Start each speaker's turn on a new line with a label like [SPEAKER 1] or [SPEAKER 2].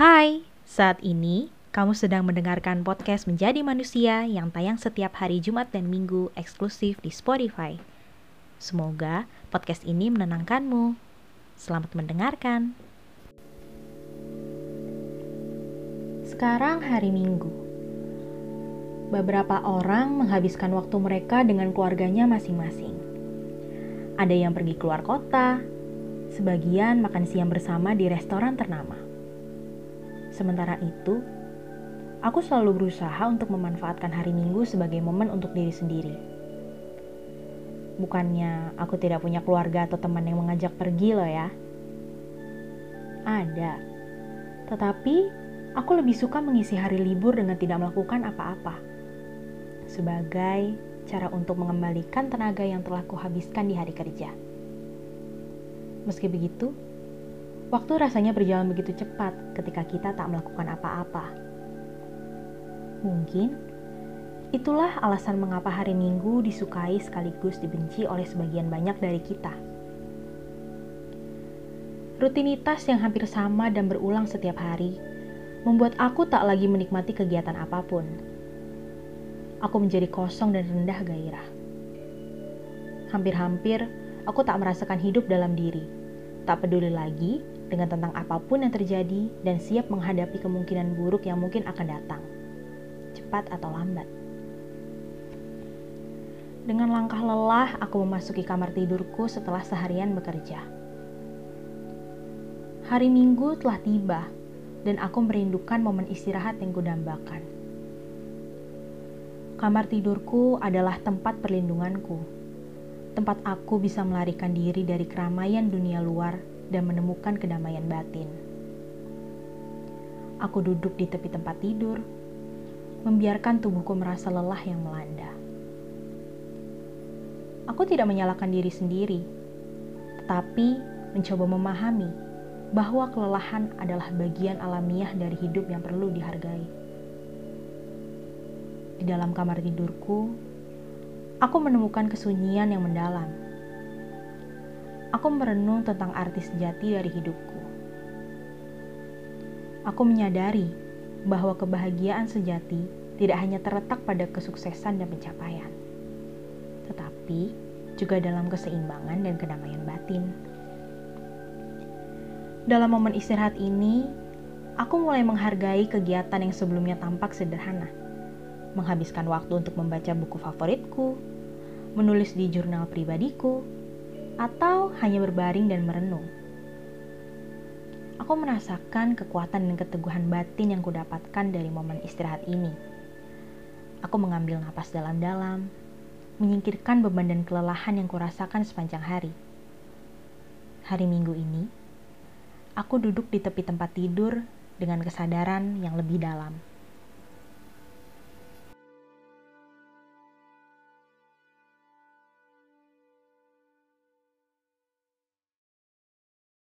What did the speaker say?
[SPEAKER 1] Hai, saat ini kamu sedang mendengarkan podcast Menjadi Manusia yang tayang setiap hari Jumat dan Minggu eksklusif di Spotify. Semoga podcast ini menenangkanmu. Selamat mendengarkan. Sekarang hari Minggu. Beberapa orang menghabiskan waktu mereka dengan keluarganya masing-masing. Ada yang pergi keluar kota, sebagian makan siang bersama di restoran ternama. Sementara itu, aku selalu berusaha untuk memanfaatkan hari Minggu sebagai momen untuk diri sendiri. Bukannya aku tidak punya keluarga atau teman yang mengajak pergi loh ya. Ada. Tetapi aku lebih suka mengisi hari libur dengan tidak melakukan apa-apa. Sebagai cara untuk mengembalikan tenaga yang telah kuhabiskan di hari kerja. Meski begitu, waktu rasanya berjalan begitu cepat ketika kita tak melakukan apa-apa. Mungkin itulah alasan mengapa hari Minggu disukai sekaligus dibenci oleh sebagian banyak dari kita. Rutinitas yang hampir sama dan berulang setiap hari membuat aku tak lagi menikmati kegiatan apa pun. Aku menjadi kosong dan rendah gairah. Hampir-hampir aku tak merasakan hidup dalam diri. Tak peduli lagi dengan tentang apa pun yang terjadi dan siap menghadapi kemungkinan buruk yang mungkin akan datang. Cepat atau lambat. Dengan langkah lelah, aku memasuki kamar tidurku setelah seharian bekerja. Hari Minggu telah tiba, dan aku merindukan momen istirahat yang kudambakan. Kamar tidurku adalah tempat perlindunganku tempat aku bisa melarikan diri dari keramaian dunia luar dan menemukan kedamaian batin. Aku duduk di tepi tempat tidur, membiarkan tubuhku merasa lelah yang melanda. Aku tidak menyalahkan diri sendiri, tetapi mencoba memahami bahwa kelelahan adalah bagian alamiah dari hidup yang perlu dihargai. Di dalam kamar tidurku, aku menemukan kesunyian yang mendalam. Aku merenung tentang arti sejati dari hidupku. Aku menyadari bahwa kebahagiaan sejati tidak hanya terletak pada kesuksesan dan pencapaian, tetapi juga dalam keseimbangan dan kedamaian batin. Dalam momen istirahat ini, aku mulai menghargai kegiatan yang sebelumnya tampak sederhana menghabiskan waktu untuk membaca buku favoritku, menulis di jurnal pribadiku, atau hanya berbaring dan merenung. Aku merasakan kekuatan dan keteguhan batin yang kudapatkan dari momen istirahat ini. Aku mengambil napas dalam-dalam, menyingkirkan beban dan kelelahan yang kurasakan sepanjang hari. Hari Minggu ini, aku duduk di tepi tempat tidur dengan kesadaran yang lebih dalam